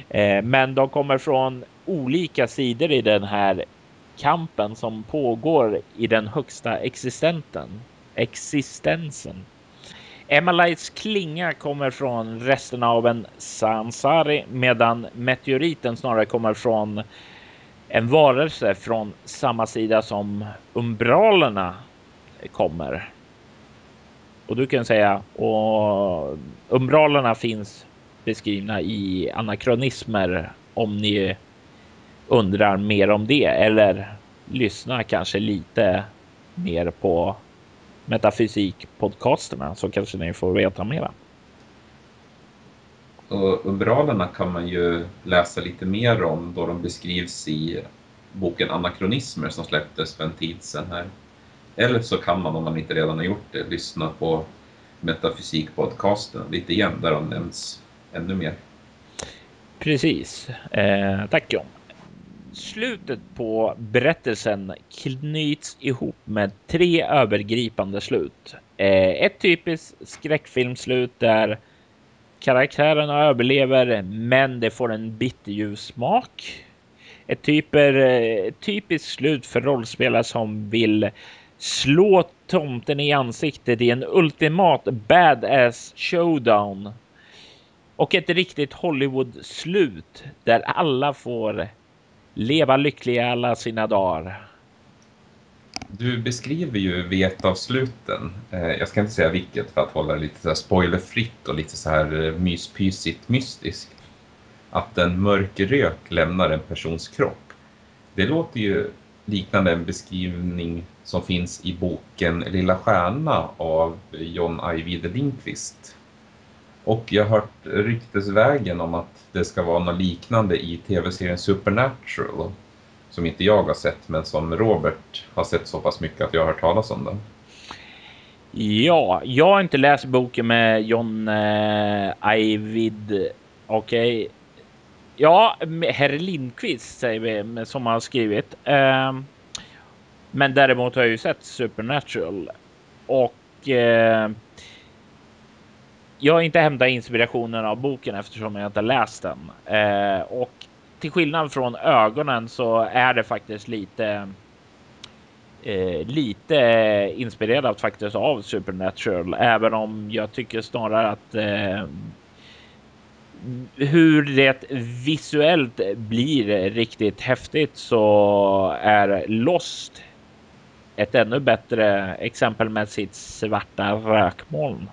Eh, men de kommer från olika sidor i den här kampen som pågår i den högsta existenten, existensen. Emalites klinga kommer från resterna av en Sansari medan meteoriten snarare kommer från en varelse från samma sida som umbralerna kommer. Och du kan säga och umbralerna finns beskrivna i anakronismer om ni undrar mer om det eller lyssnar kanske lite mer på metafysikpodcasterna så kanske ni får veta mera. Och umbralerna kan man ju läsa lite mer om då de beskrivs i boken Anakronismer som släpptes för en tid sedan här. Eller så kan man om man inte redan har gjort det lyssna på metafysikpodcasten lite igen där de nämns ännu mer. Precis. Eh, tack John slutet på berättelsen knyts ihop med tre övergripande slut. Eh, ett typiskt skräckfilmslut där karaktärerna överlever, men det får en bitterljus smak. Ett typer, eh, typiskt slut för rollspelare som vill slå tomten i ansiktet i en ultimat badass showdown. Och ett riktigt Hollywood-slut där alla får leva lyckliga alla sina dagar. Du beskriver ju vid ett av sluten, eh, jag ska inte säga vilket för att hålla det lite så spoilerfritt och lite så här eh, myspysigt mystiskt, att en mörk rök lämnar en persons kropp. Det låter ju liknande en beskrivning som finns i boken Lilla stjärna av John Ajvide Lindqvist. Och jag har hört ryktesvägen om att det ska vara något liknande i tv-serien Supernatural. Som inte jag har sett men som Robert har sett så pass mycket att jag har hört talas om den. Ja, jag har inte läst boken med John eh, Ajvid. Okej. Okay. Ja, herr Lindqvist säger vi som har skrivit. Eh, men däremot har jag ju sett Supernatural och eh, jag har inte hämtat inspirationen av boken eftersom jag inte läst den. Eh, och till skillnad från ögonen så är det faktiskt lite eh, lite inspirerat faktiskt av Supernatural, även om jag tycker snarare att eh, hur det visuellt blir riktigt häftigt så är Lost ett ännu bättre exempel med sitt svarta rökmoln.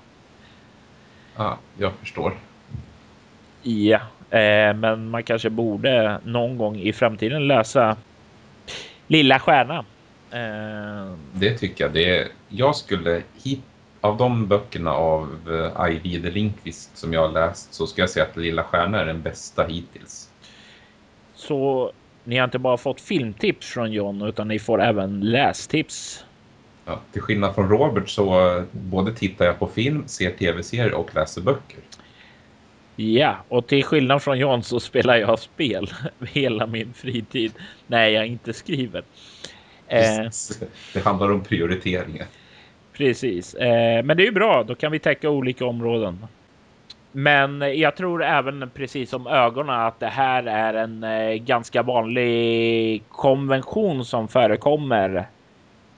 Ja, jag förstår. Ja, eh, men man kanske borde någon gång i framtiden läsa Lilla stjärna. Eh... Det tycker jag. Det är, jag skulle hit, av de böckerna av uh, Ivy de Linkvist som jag har läst så ska jag säga att Lilla stjärna är den bästa hittills. Så ni har inte bara fått filmtips från John utan ni får även lästips. Ja, till skillnad från Robert så både tittar jag på film, ser tv-serier och läser böcker. Ja, och till skillnad från John så spelar jag spel [LAUGHS] hela min fritid när jag inte skriver. Eh, det handlar om prioriteringar. Precis, eh, men det är ju bra. Då kan vi täcka olika områden. Men jag tror även precis som ögonen att det här är en eh, ganska vanlig konvention som förekommer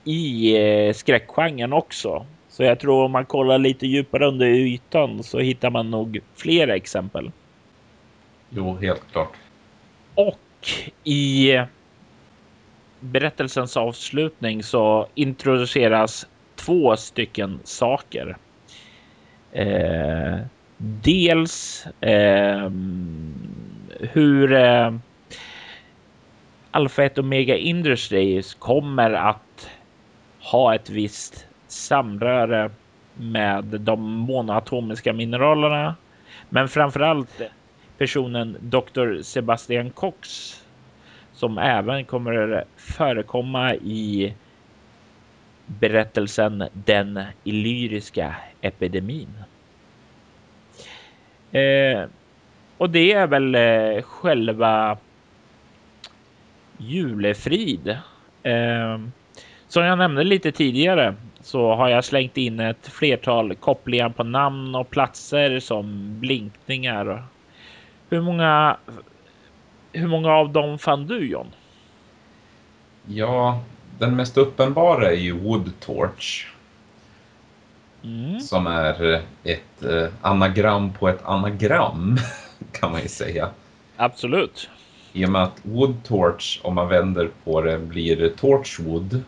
i eh, skräckgenren också. Så jag tror om man kollar lite djupare under ytan så hittar man nog fler exempel. Jo, helt klart. Och i berättelsens avslutning så introduceras två stycken saker. Eh, dels eh, hur eh, Alpha 1 Omega Industries kommer att ha ett visst samröre med de monoatomiska mineralerna. Men framförallt personen Dr. Sebastian Cox som även kommer förekomma i berättelsen Den illyriska epidemin. Eh, och det är väl eh, själva julefrid. Eh, som jag nämnde lite tidigare så har jag slängt in ett flertal kopplingar på namn och platser som blinkningar. Hur många hur många av dem fann du John? Ja, den mest uppenbara är ju Wood Torch. Mm. Som är ett eh, anagram på ett anagram [LAUGHS] kan man ju säga. Absolut. I och med att Wood Torch, om man vänder på det, blir Torchwood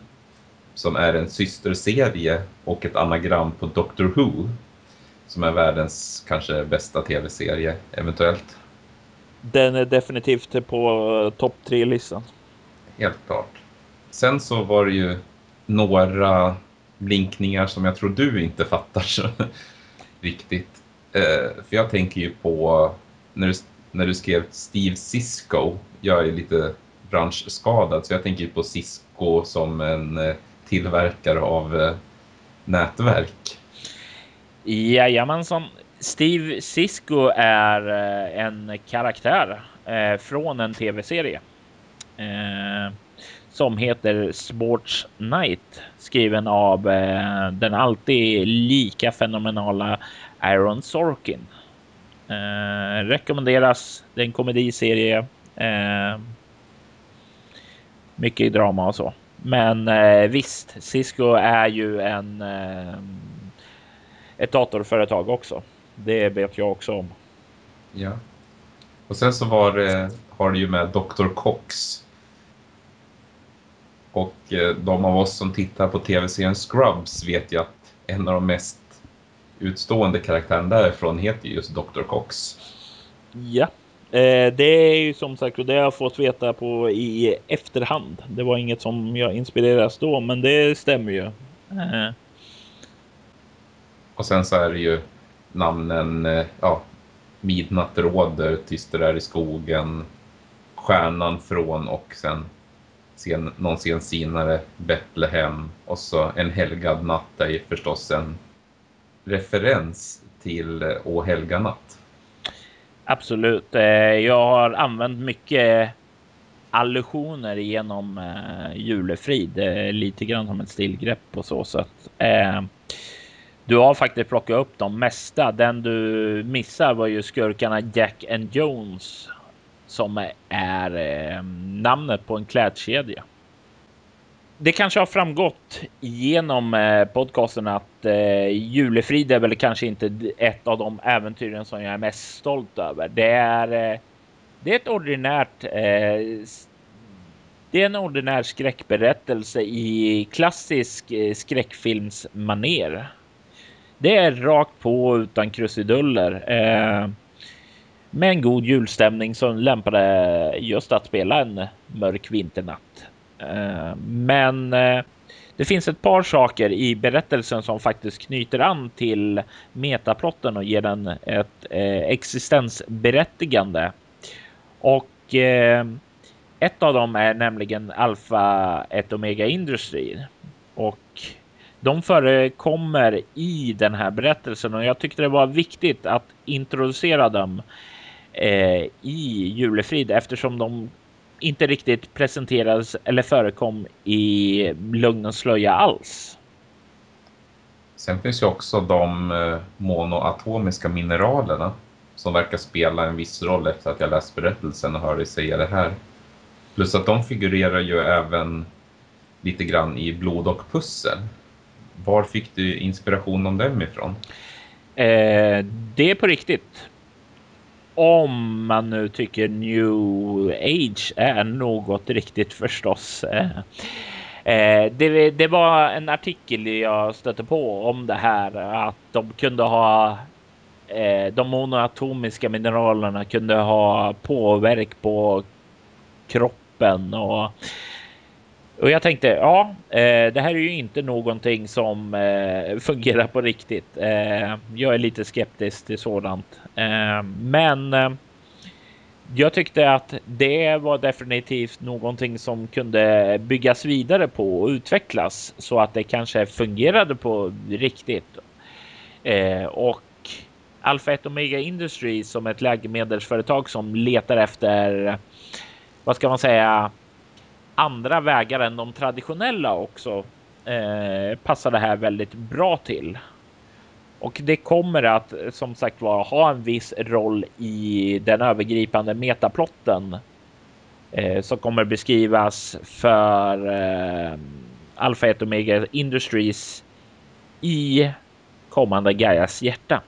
som är en systerserie och ett anagram på Doctor Who som är världens kanske bästa tv-serie eventuellt. Den är definitivt på eh, topp tre listan. Helt klart. Sen så var det ju några blinkningar som jag tror du inte fattar så [LAUGHS] riktigt. Eh, för jag tänker ju på när du, när du skrev Steve Cisco. Jag är lite branschskadad så jag tänker på Cisco som en eh, tillverkare av eh, nätverk. Jajamensan. Steve Cisco är eh, en karaktär eh, från en tv-serie eh, som heter Sports Night skriven av eh, den alltid lika fenomenala Aaron Sorkin. Eh, rekommenderas. Det är en komediserie. mycket drama och så. Men visst, Cisco är ju en ett datorföretag också. Det vet jag också om. Ja. Och sen så var det, har det ju med Dr. Cox. Och eh, de av oss som tittar på tv-serien Scrubs vet ju att en av de mest utstående karaktärerna därifrån heter just Dr. Cox. Ja, eh, Eh, det är ju som sagt och det har jag fått veta på i efterhand. Det var inget som jag inspireras då, men det stämmer ju. Eh. Och sen så är det ju namnen eh, ja, Midnatt råder, Tyst där i skogen, Stjärnan från och sen sen, någon sen senare Betlehem och så En helgad natt är ju förstås en referens till eh, Å helga natt. Absolut. Eh, jag har använt mycket eh, allusioner genom eh, julefrid. Eh, lite grann som ett stilgrepp på så sätt. Du har faktiskt plockat upp de mesta. Den du missar var ju skurkarna Jack and Jones som är namnet på en klädkedja. Det kanske har framgått genom eh, podcasten att eh, Julefrid är väl kanske inte ett av de äventyren som jag är mest stolt över. Det är, eh, det är ett ordinärt eh, det är en ordinär skräckberättelse i klassisk eh, skräckfilmsmaner. Det är rakt på utan krusiduller. Eh, med en god julstämning som lämpade just att spela en mörk vinternatt. Eh, men eh, det finns ett par saker i berättelsen som faktiskt knyter an till metaplotten och ger den ett eh, existensberättigande. Och ett av dem är nämligen Alpha 1 Omega Industry och de förekommer i den här berättelsen och jag tyckte det var viktigt att introducera dem i Julefrid eftersom de inte riktigt presenterades eller förekom i Lugnens slöja alls. Sen finns ju också de eh, monoatomiska mineralerna som verkar spela en viss roll efter att jag läst berättelsen och hör dig säga det här. Plus att de figurerar ju även lite grann i Blod och pussel. Var fick du inspiration om dem ifrån? Eh, det är på riktigt. Om man nu tycker new age är något riktigt förstås. Eh. Eh, det, det, var en artikel jag stötte på om det här att de kunde ha eh, de monoatomiska mineralerna kunde ha påverk på kroppen och och jag tänkte, ja, eh, det här är ju inte någonting som eh, fungerar på riktigt. Eh, jag är lite skeptisk till sådant, eh, men eh, jag tyckte att det var definitivt någonting som kunde byggas vidare på och utvecklas så att det kanske fungerade på riktigt. Eh, och Alpha 1 Omega Industries som ett läkemedelsföretag som letar efter, vad ska man säga, andra vägar än de traditionella också eh, passar det här väldigt bra till. Och det kommer att som sagt var ha en viss roll i den övergripande metaplotten eh, som kommer beskrivas för eh, Alpha 1 Omega Industries i kommande Gaias hjärta.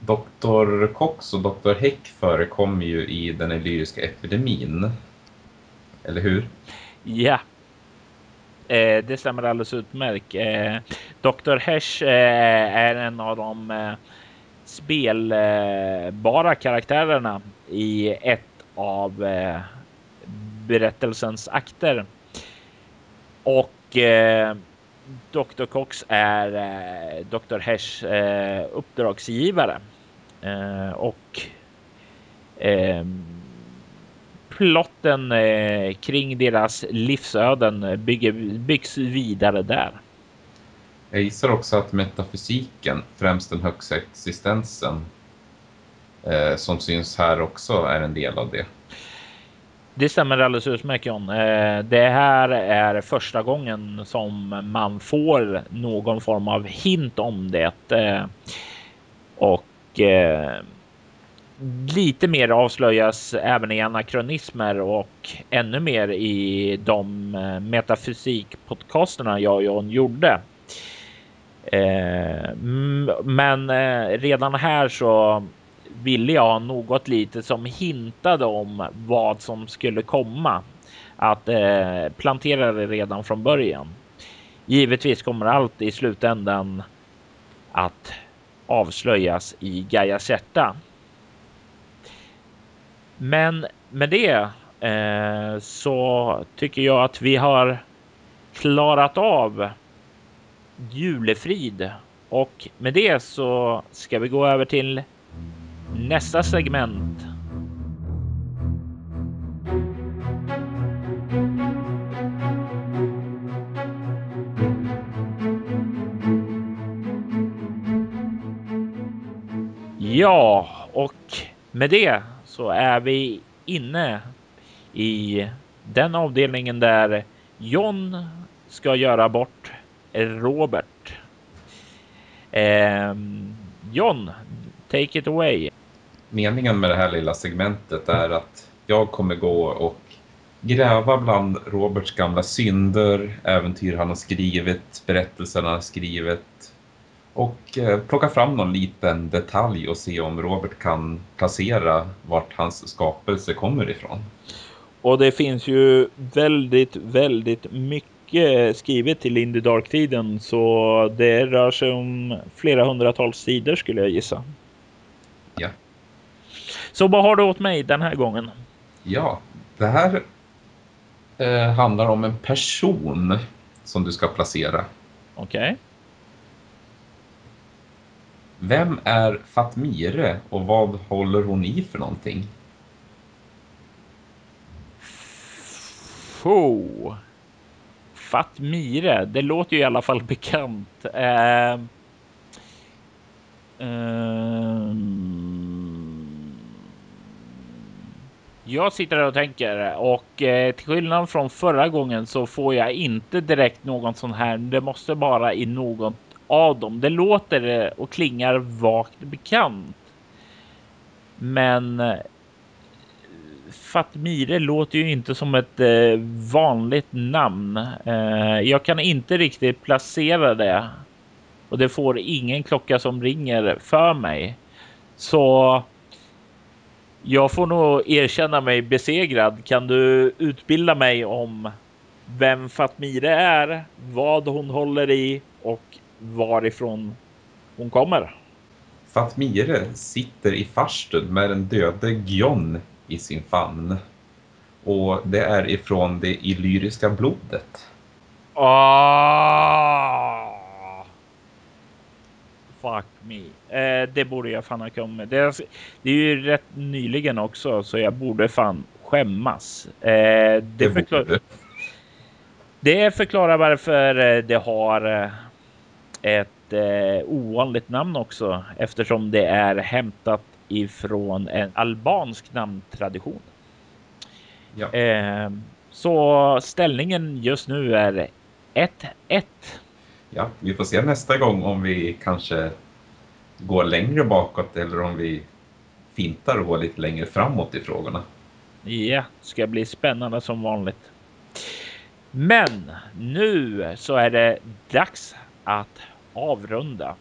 Doktor Cox och doktor Häck förekommer ju i den lyriska epidemin eller hur? Ja. Eh, det stämmer alldeles utmärkt. Eh, Dr. Hesh eh, är en av de eh, spelbara karaktärerna i ett av eh, berättelsens akter. Och eh, Dr. Cox är eh, Dr. Hesh eh, uppdragsgivare. Eh, och eh, plotten eh, kring deras livsöden bygger, byggs vidare där. Jag gissar också att metafysiken, främst den högsta existensen, eh, som syns här också är en del av det. Det stämmer alldeles utmärkt John. Eh, det här är första gången som man får någon form av hint om det. Eh, och eh, lite mer avslöjas även i anakronismer och ännu mer i de eh, metafysikpodcasterna jag och John gjorde. Eh, men eh, redan här så ville jag ha något lite som hintade om vad som skulle komma. Att plantera det redan från början. Givetvis kommer allt i slutändan att avslöjas i Gaias hjärta. Men med det eh, så tycker jag att vi har klarat av julefrid och med det så ska vi gå över till nästa segment. Ja, och med det så är vi inne i den avdelningen där John ska göra bort Robert. Eh, John, take it away. Meningen med det här lilla segmentet är att jag kommer gå och gräva bland Roberts gamla synder, äventyr han har skrivit, berättelser han har skrivit och eh, plocka fram någon liten detalj och se om Robert kan placera vart hans skapelse kommer ifrån. Och det finns ju väldigt, väldigt mycket skrivet till Indie Dark-tiden så det rör sig om flera hundratals sidor skulle jag gissa. Ja. Så vad har du åt mig den här gången? Ja, det här eh, handlar om en person som du ska placera. Okej. Okay. Vem är Fatmire och vad håller hon i för någonting? Fo. Fatmire, det låter ju i alla fall bekant. Uh, uh, jag sitter och tänker och eh, till skillnad från förra gången så får jag inte direkt någon sån här. Det måste vara i något av dem. Det låter eh, och klingar vagt bekant. Men eh, Fatmire låter ju inte som ett eh, vanligt namn. Jag kan inte riktigt placera det och det får ingen klocka som ringer för mig. Så jag får nog erkänna mig besegrad. Kan du utbilda mig om vem Fatmire är, vad hon håller i och varifrån hon kommer? Fatmire sitter i farstun med den döde Gjon i sin famn. Och det är ifrån det illyriska blodet. Ah! Fuck me. Eh, det borde jag fan ha kommit. Det är, det är ju rätt nyligen också så jag borde fan skämmas. Eh, det, det, förklar det förklarar varför eh, det har eh, ett eh, ovanligt namn också eftersom det är hämtat ifrån en albansk namntradition. Ja. Eh, så ställningen just nu är 1-1. Ja, vi får se nästa gång om vi kanske går längre bakåt eller om vi fintar och går lite längre framåt i frågorna. Ja, ska bli spännande som vanligt. Men nu så är det dags att avrunda.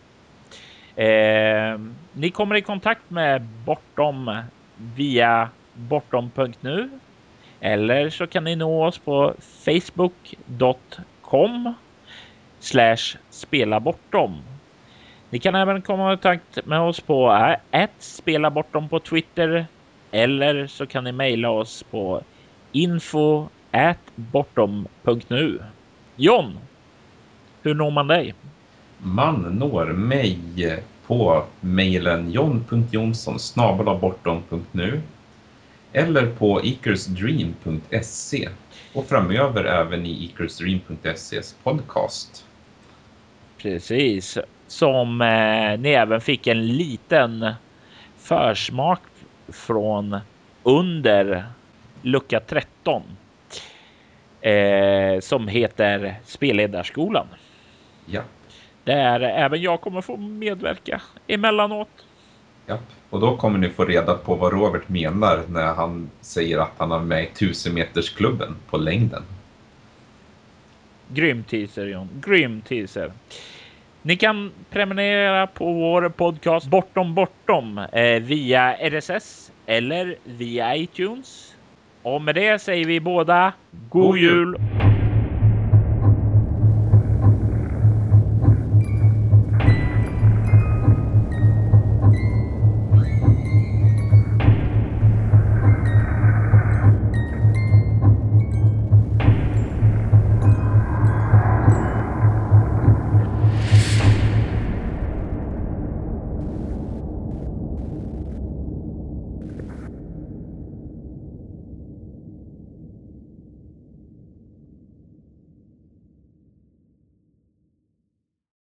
Eh, ni kommer i kontakt med Bortom via bortom.nu eller så kan ni nå oss på facebook.com slash spela bortom. Ni kan även komma i kontakt med oss på eh, att spela bortom på Twitter eller så kan ni mejla oss på info bortom.nu. John, hur når man dig? Man når mig på mejlen john.jonsson bortom.nu eller på ekersdream.se och framöver även i ekersdream.ses podcast. Precis, som eh, ni även fick en liten försmak från under lucka 13 eh, som heter Spelledarskolan. Ja. Där även jag kommer få medverka emellanåt. Ja, och då kommer ni få reda på vad Robert menar när han säger att han är med i 1000 metersklubben på längden. Grym teaser John, grym teaser. Ni kan prenumerera på vår podcast Bortom Bortom eh, via RSS eller via iTunes. Och med det säger vi båda God, God jul.